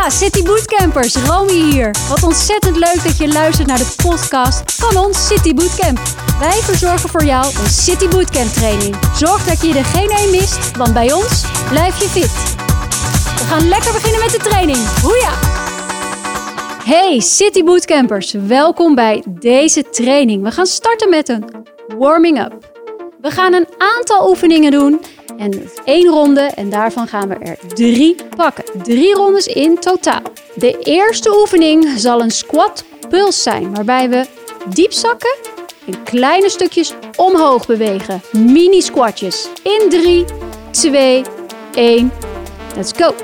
Ja, City Bootcampers, Romy hier. Wat ontzettend leuk dat je luistert naar de podcast van ons City Bootcamp. Wij verzorgen voor jou een City Bootcamp training. Zorg dat je er geen één mist, want bij ons blijf je fit. We gaan lekker beginnen met de training. Hoeja! Hey City Bootcampers, welkom bij deze training. We gaan starten met een warming up. We gaan een aantal oefeningen doen en één ronde en daarvan gaan we er drie pakken. Drie rondes in totaal. De eerste oefening zal een squat puls zijn, waarbij we diep zakken en kleine stukjes omhoog bewegen. Mini squatjes. In 3, 2, 1. Let's go.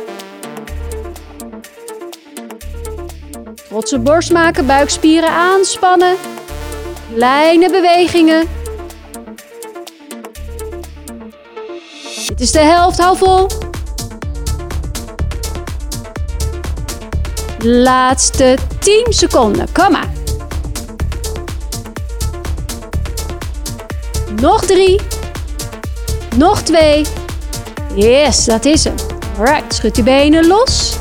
Trotse borst maken, buikspieren aanspannen. Kleine bewegingen. Dit is de helft, hou vol. Laatste 10 seconden, kom maar. Nog drie. Nog twee. Yes, dat is hem. Alright, schud je benen los.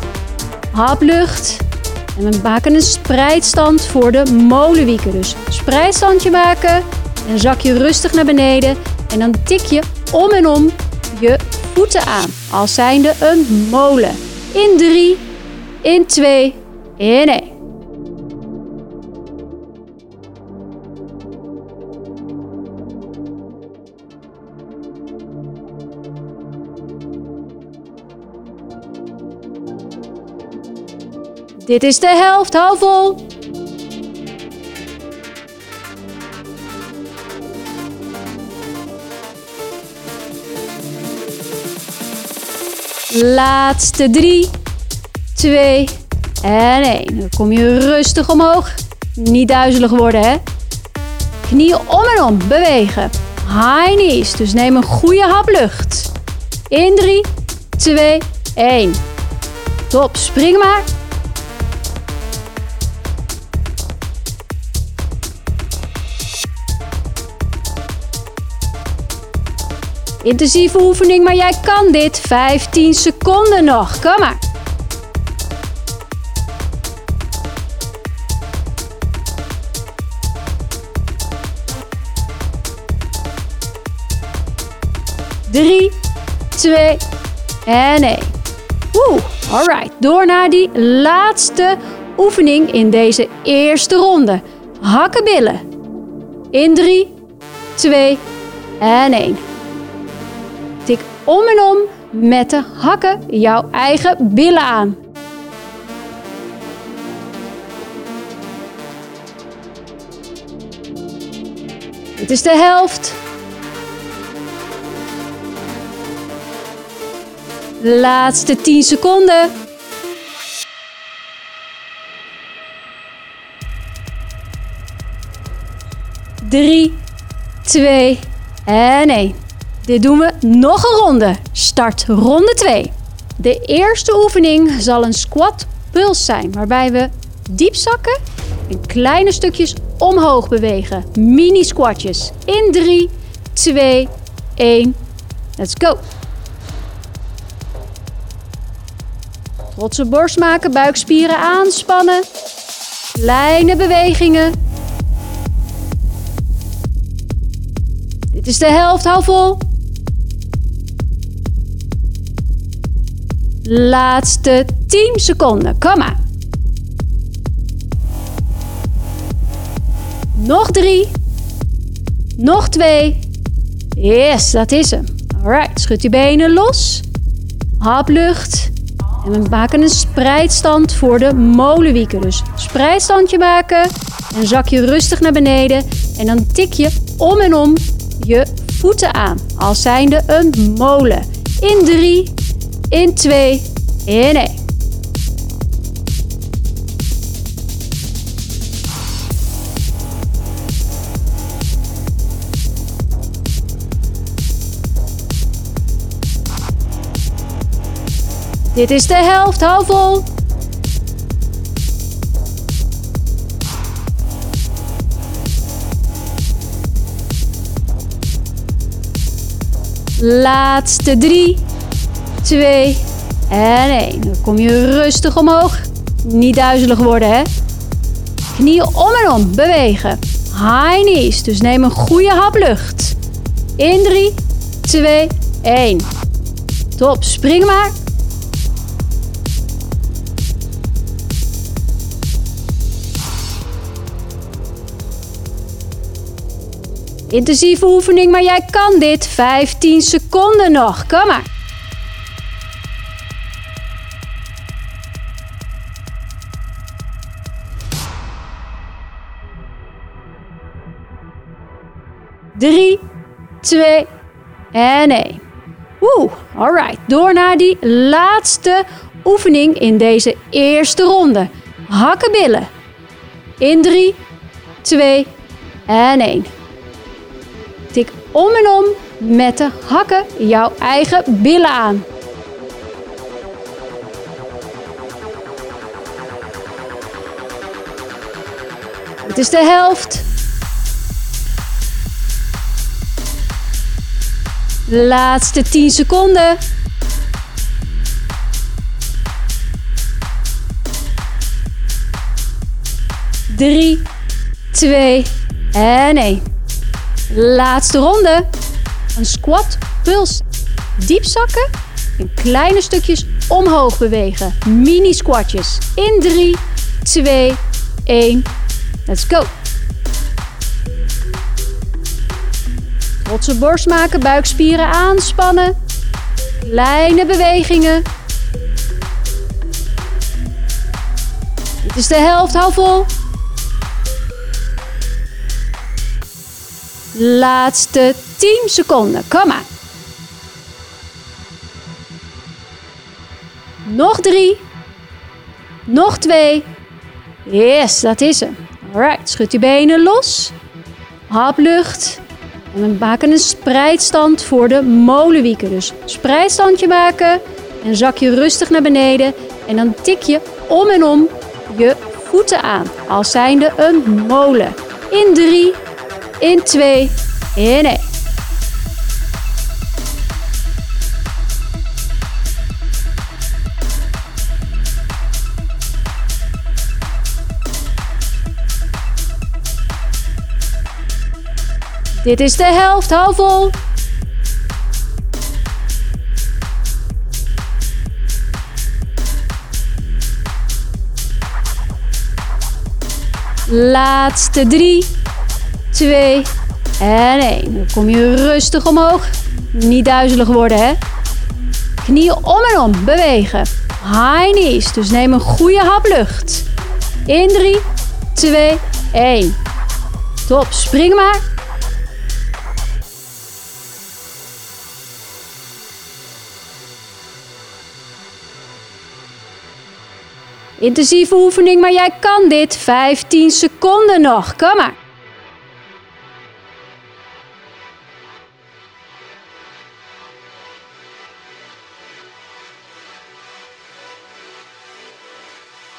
Hap lucht. En we maken een spreidstand voor de molenwieken. Dus spreidstandje maken. En zak je rustig naar beneden. En dan tik je om en om je voeten aan. Als zijnde een molen. In 3, in 2, in 1. Dit is de helft, hou vol. Laatste 3, 2 en 1. Dan kom je rustig omhoog. Niet duizelig worden, hè? Knieën om en om, bewegen. High knees, dus neem een goede hap lucht. In 3, 2, 1. Top, spring maar. Intensieve oefening, maar jij kan dit. 15 seconden nog. Kom maar. Drie, twee en één. All alright. Door naar die laatste oefening in deze eerste ronde. Hakken billen. In 3, 2 en 1 om en om met de hakken jouw eigen billen aan. Dit is de helft. Laatste 10 seconden. Drie, twee en één. Dit doen we nog een ronde. Start ronde 2. De eerste oefening zal een squat puls zijn, waarbij we diep zakken en kleine stukjes omhoog bewegen. Mini squatjes. In 3, 2, 1. Let's go. Trotse borst maken, buikspieren aanspannen. Kleine bewegingen. Dit is de helft, hou vol. Laatste 10 seconden. Kom maar. Nog drie. Nog twee. Yes, dat is hem. Alright, schud je benen los. Hap lucht. En we maken een spreidstand voor de molenwieken. Dus spreidstandje maken. En zak je rustig naar beneden. En dan tik je om en om je voeten aan. Als zijnde een molen. In 3, in 2, in 1. Dit is de helft, hou vol. Laatste drie, twee En 1. Dan kom je rustig omhoog. Niet duizelig worden, hè? Knieën om en om bewegen. High knees. Dus neem een goede hap lucht. In 3, 2, 1. Top. Spring maar. Intensieve oefening, maar jij kan dit. 15 seconden nog. Kom maar. Drie, twee en één. Oeh, alright. Door naar die laatste oefening in deze eerste ronde. Hakkenbillen. In drie, twee en één. Tik om en om met de hakken jouw eigen billen aan. Het is de helft. Laatste 10 seconden. Drie, twee en één. Laatste ronde. Een squat puls. Diep zakken. In kleine stukjes omhoog bewegen. Mini squatjes. In 3, 2, 1. Let's go. Trotse borst maken, buikspieren aanspannen. Kleine bewegingen. Dit is de helft, hou vol. Laatste 10 seconden, kom maar. Nog drie. Nog twee. Yes, dat is hem. Alright, schud je benen los. Hap lucht. We maken een spreidstand voor de molenwieken. Dus spreidstandje maken en zak je rustig naar beneden. En dan tik je om en om je voeten aan. Als zijnde een molen. In 3, in 2, in 1. Dit is de helft, hou vol. Laatste drie, twee en één. Dan kom je rustig omhoog. Niet duizelig worden, hè? Knieën om en om bewegen. High knees, dus neem een goede hap lucht. In 3, 2, 1. Top, spring maar. Intensieve oefening, maar jij kan dit. 15 seconden nog. Kom maar.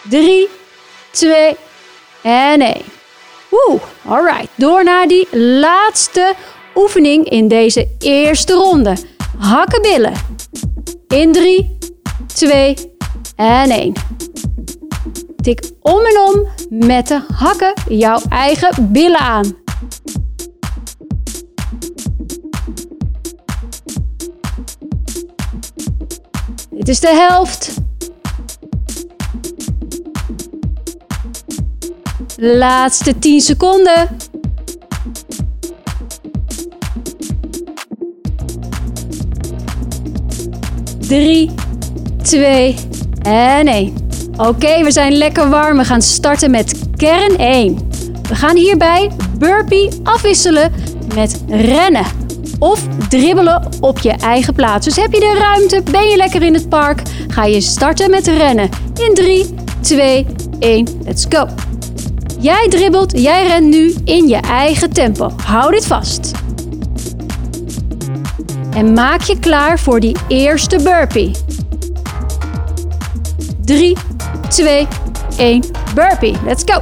Drie, twee en één. Oeh, alright. Door naar die laatste oefening in deze eerste ronde. Hakkenbillen. In 3, 2 en 1. Tik om en om met de hakken jouw eigen billen aan. Dit is de helft. Laatste 10 seconden. Drie, twee en één. Oké, we zijn lekker warm. We gaan starten met kern 1. We gaan hierbij burpee afwisselen met rennen of dribbelen op je eigen plaats. Dus heb je de ruimte, ben je lekker in het park, ga je starten met rennen. In 3, 2, 1, let's go. Jij dribbelt, jij rent nu in je eigen tempo. Hou dit vast. En maak je klaar voor die eerste burpee. 3, 2, 1, burpee. Let's go.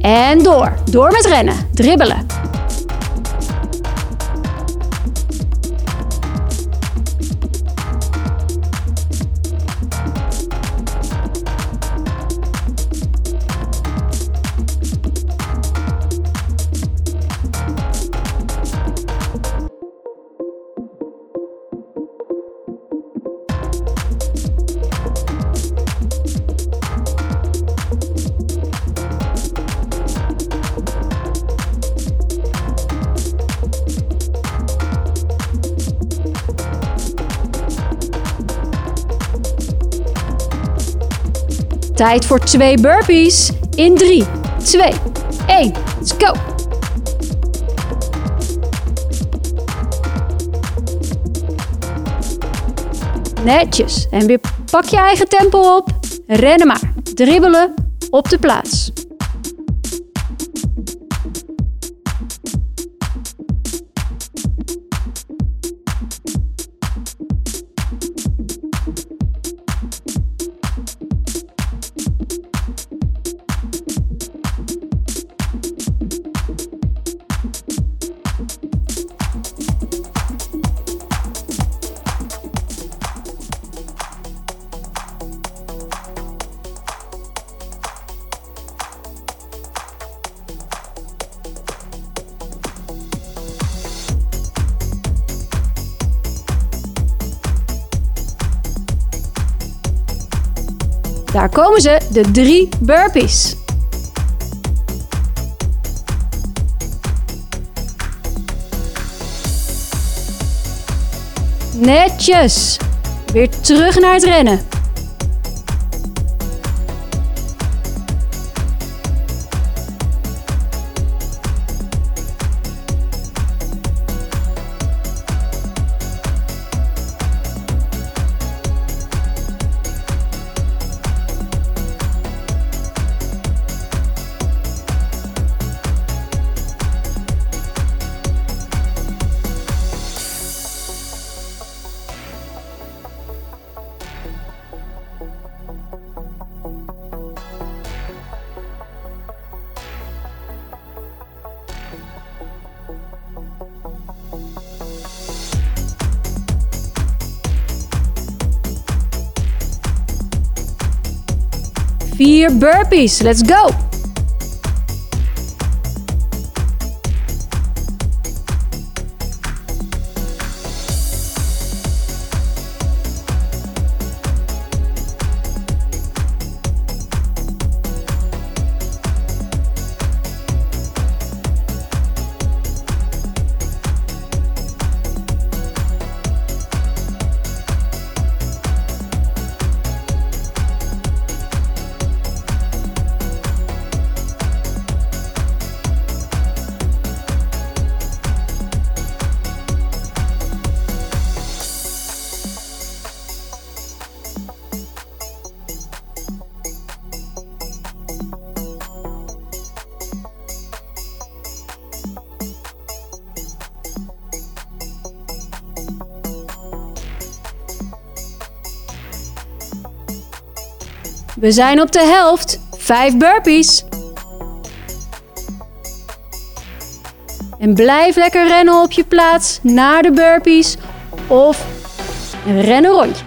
En door. Door met rennen. Dribbelen. Tijd voor twee burpees in 3, 2, 1. Let's go! Netjes. En weer pak je eigen tempo op. Rennen maar. Dribbelen op de plaats. Daar komen ze, de drie burpees. Netjes. Weer terug naar het rennen. Vier burpees. Let's go! We zijn op de helft. Vijf burpees. En blijf lekker rennen op je plaats naar de burpees of ren een rondje.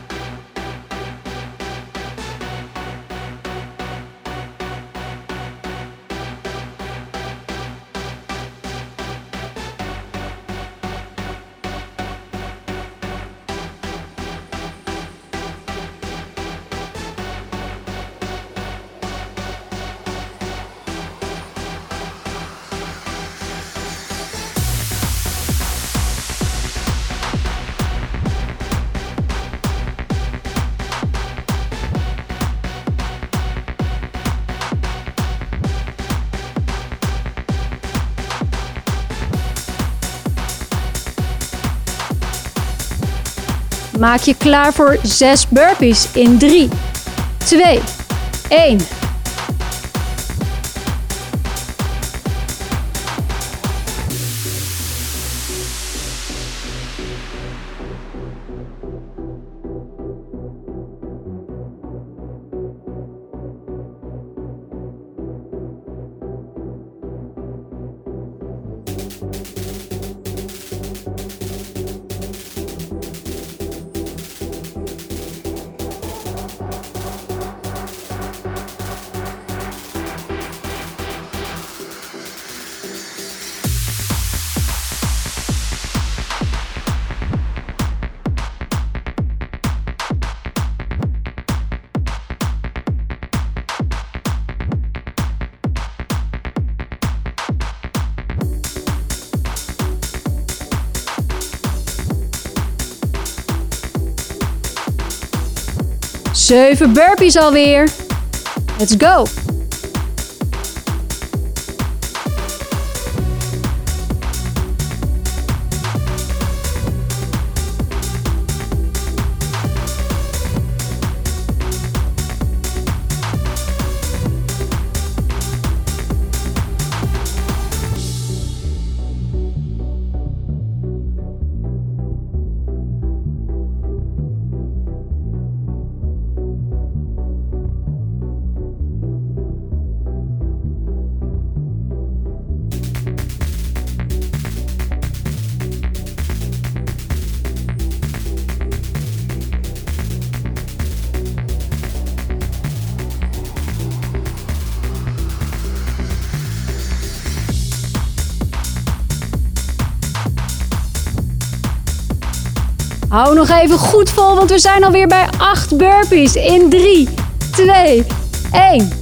Maak je klaar voor 6 burpees in 3, 2, 1. Zeven burpees alweer. Let's go! Hou nog even goed vol, want we zijn alweer bij 8 burpees in 3, 2, 1.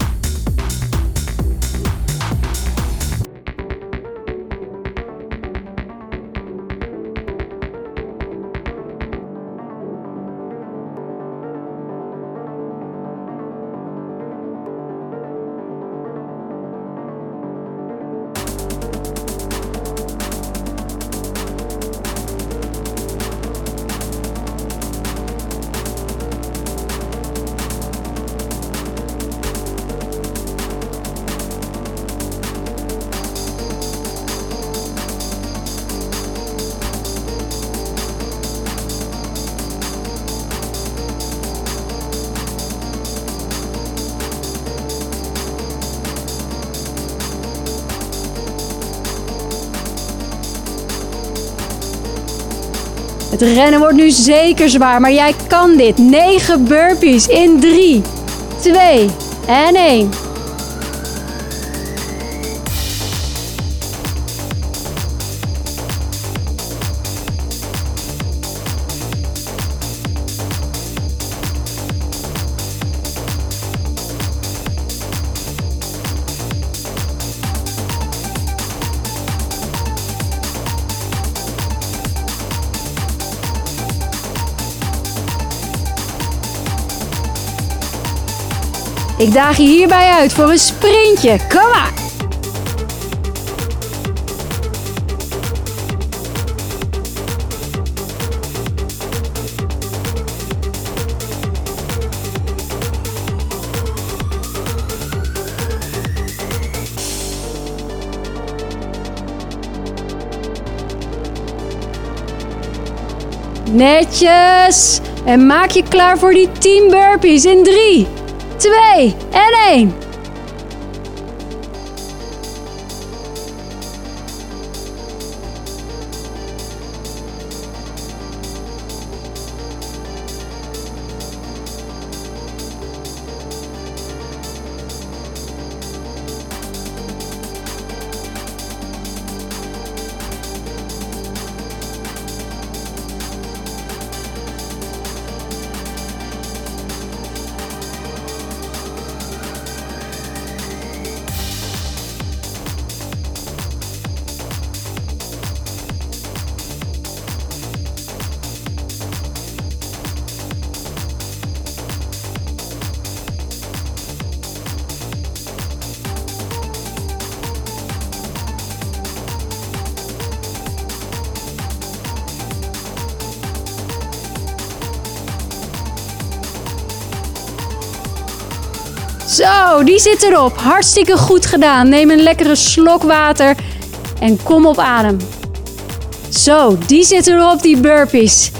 Het rennen wordt nu zeker zwaar, maar jij kan dit. 9 burpees in 3, 2 en 1. Ik daag je hierbij uit voor een sprintje. Kom maar! Netjes! En maak je klaar voor die 10 burpees in 3, 2 en 1. Zo, die zit erop. Hartstikke goed gedaan. Neem een lekkere slok water en kom op adem. Zo, die zit erop, die burpees.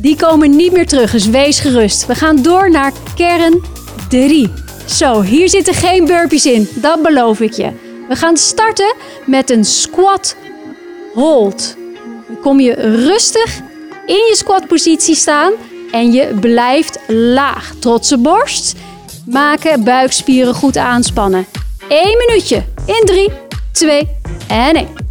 Die komen niet meer terug, dus wees gerust. We gaan door naar kern 3. Zo, hier zitten geen burpees in, dat beloof ik je. We gaan starten met een squat hold. Dan kom je rustig in je squatpositie staan en je blijft laag. Trotse borst maken, buikspieren goed aanspannen. 1 minuutje in 3, 2 en 1.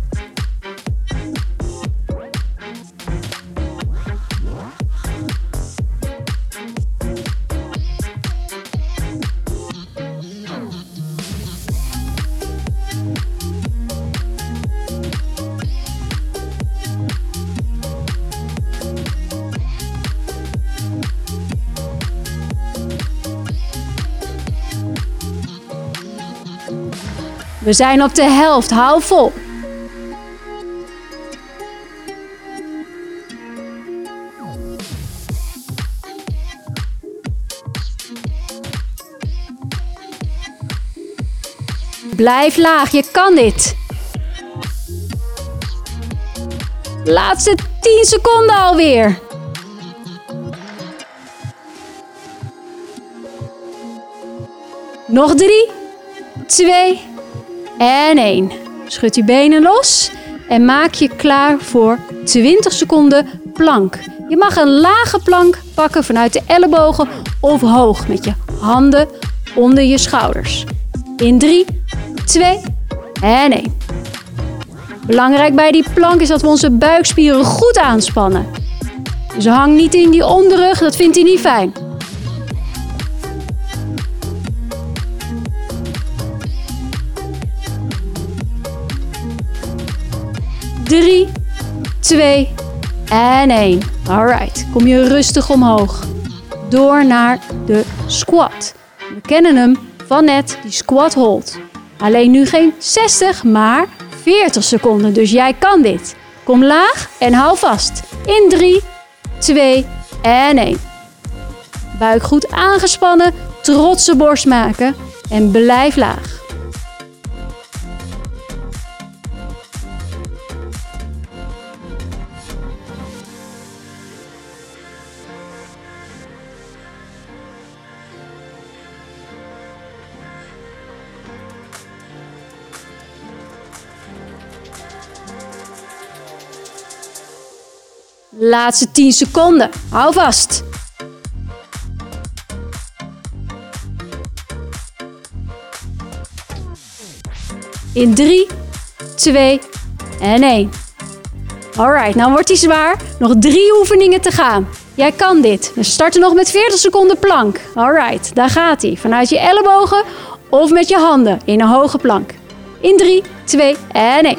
We zijn op de helft. Hou vol. Blijf laag, je kan dit. Laatste 10 seconden alweer. Nog 3, 2 en 1. Schud je benen los en maak je klaar voor 20 seconden plank. Je mag een lage plank pakken vanuit de ellebogen of hoog met je handen onder je schouders. In 3, 2 en 1. Belangrijk bij die plank is dat we onze buikspieren goed aanspannen. Dus hang niet in die onderrug, dat vindt hij niet fijn. Drie, twee en één. Alright, kom je rustig omhoog. Door naar de squat. We kennen hem van net, die squat hold. Alleen nu geen 60, maar 40 seconden. Dus jij kan dit. Kom laag en hou vast. In 3, 2 en 1. Buik goed aangespannen, trotse borst maken en blijf laag. Laatste 10 seconden. Hou vast. In 3, 2 en 1. Alright, nou wordt hij zwaar. Nog drie oefeningen te gaan. Jij kan dit. We starten nog met 40 seconden plank. Alright, daar gaat hij. Vanuit je ellebogen of met je handen in een hoge plank. In 3, 2 en 1.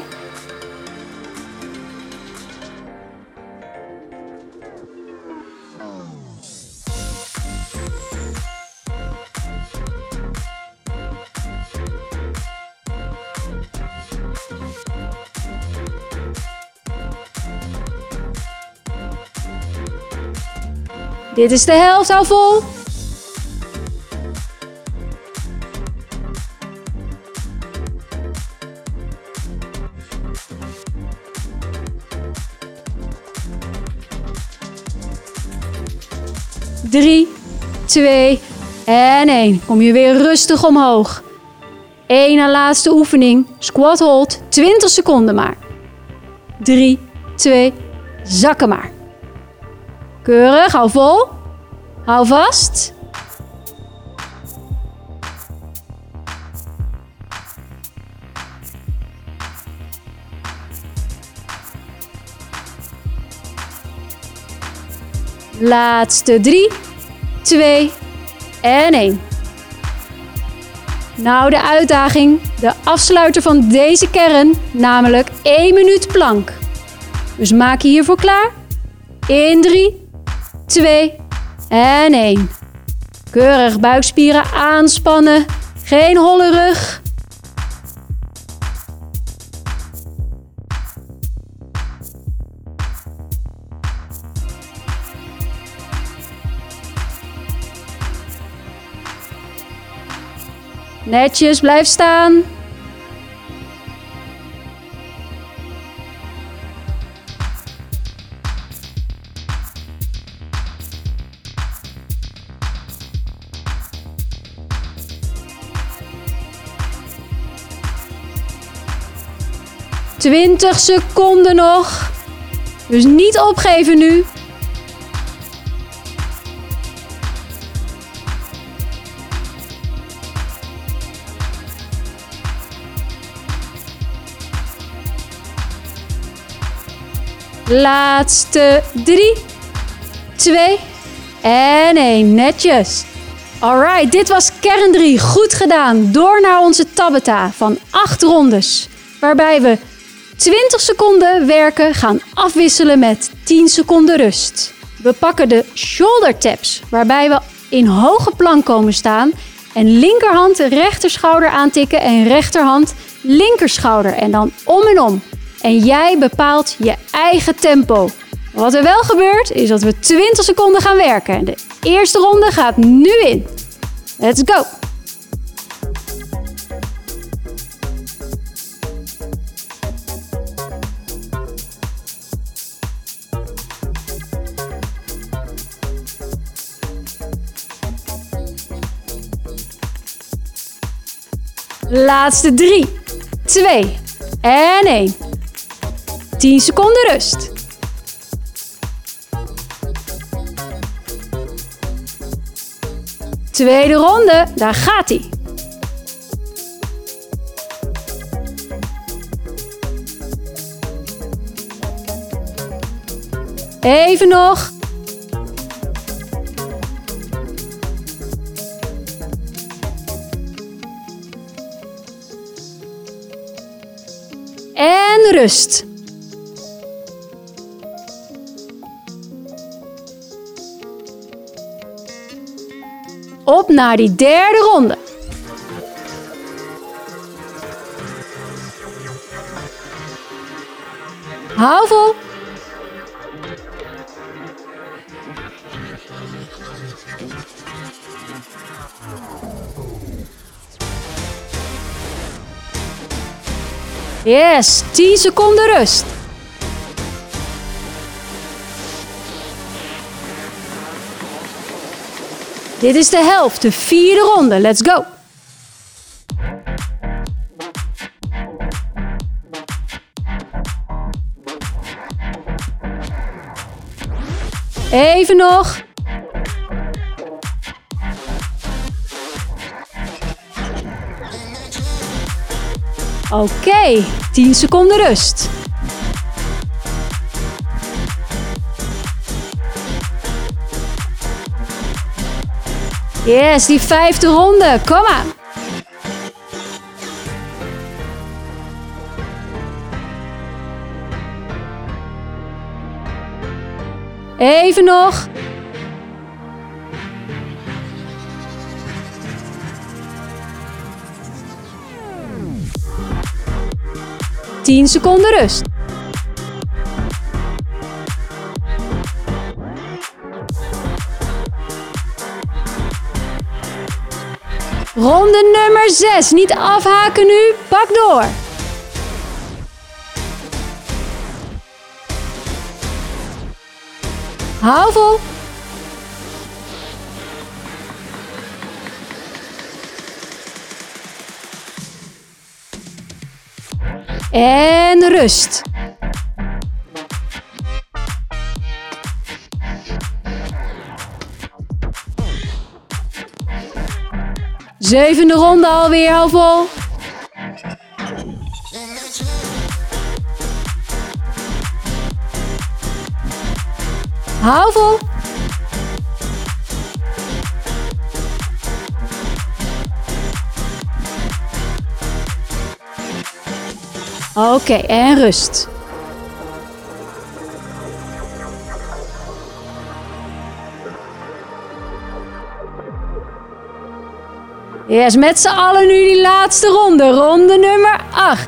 Dit is de helft, hou vol. Drie, twee en één. Kom je weer rustig omhoog. Eén laatste oefening. Squat hold. 20 seconden maar. Drie, twee, zakken maar. Keurig, hou vol. Hou vast. Laatste drie, twee en één. Nou, de uitdaging, de afsluiter van deze kern, namelijk 1 minuut plank. Dus maak je hiervoor klaar. In 3, 2 en 1. Keurig buikspieren aanspannen. Geen holle rug. Netjes, blijf staan. Twintig seconden nog. Dus niet opgeven nu. Laatste drie, twee en één. Netjes. Alright, dit was kern 3. Goed gedaan. Door naar onze Tabata van 8 rondes. Waarbij we 20 seconden werken gaan afwisselen met 10 seconden rust. We pakken de shoulder taps, waarbij we in hoge plank komen staan. En linkerhand de rechterschouder aantikken en rechterhand linkerschouder en dan om en om. En jij bepaalt je eigen tempo. Wat er wel gebeurt is dat we 20 seconden gaan werken. De eerste ronde gaat nu in. Let's go! Laatste 3, 2 en 1. 10 seconden rust. Tweede ronde, daar gaat hij. Even nog. Rust. Op naar die derde ronde. Hou vol. Yes, 10 seconden rust. Dit is de helft, de vierde ronde. Let's go! Even nog. Oké, okay, 10 seconden rust. Yes, die vijfde ronde. Kom aan. Even nog. Tien seconden rust. Ronde nummer 6. Niet afhaken nu. Pak door. Hou vol. En rust. Zevende ronde alweer, hou vol. Hou vol. Oké, okay, en rust. Yes, met z'n allen nu die laatste ronde. Ronde nummer 8.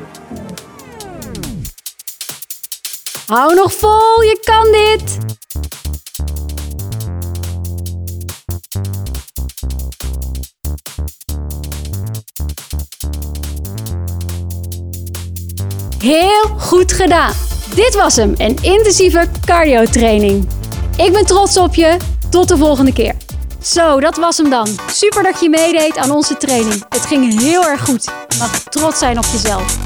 Hou nog vol, je kan dit. Heel goed gedaan. Dit was hem, een intensieve cardio training. Ik ben trots op je. Tot de volgende keer. Zo, dat was hem dan. Super dat je meedeed aan onze training. Het ging heel erg goed. Mag trots zijn op jezelf.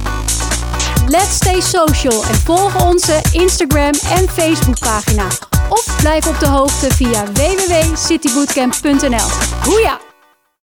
Let's stay social en volg onze Instagram en Facebook pagina. Of blijf op de hoogte via www.citybootcamp.nl. Hoeja!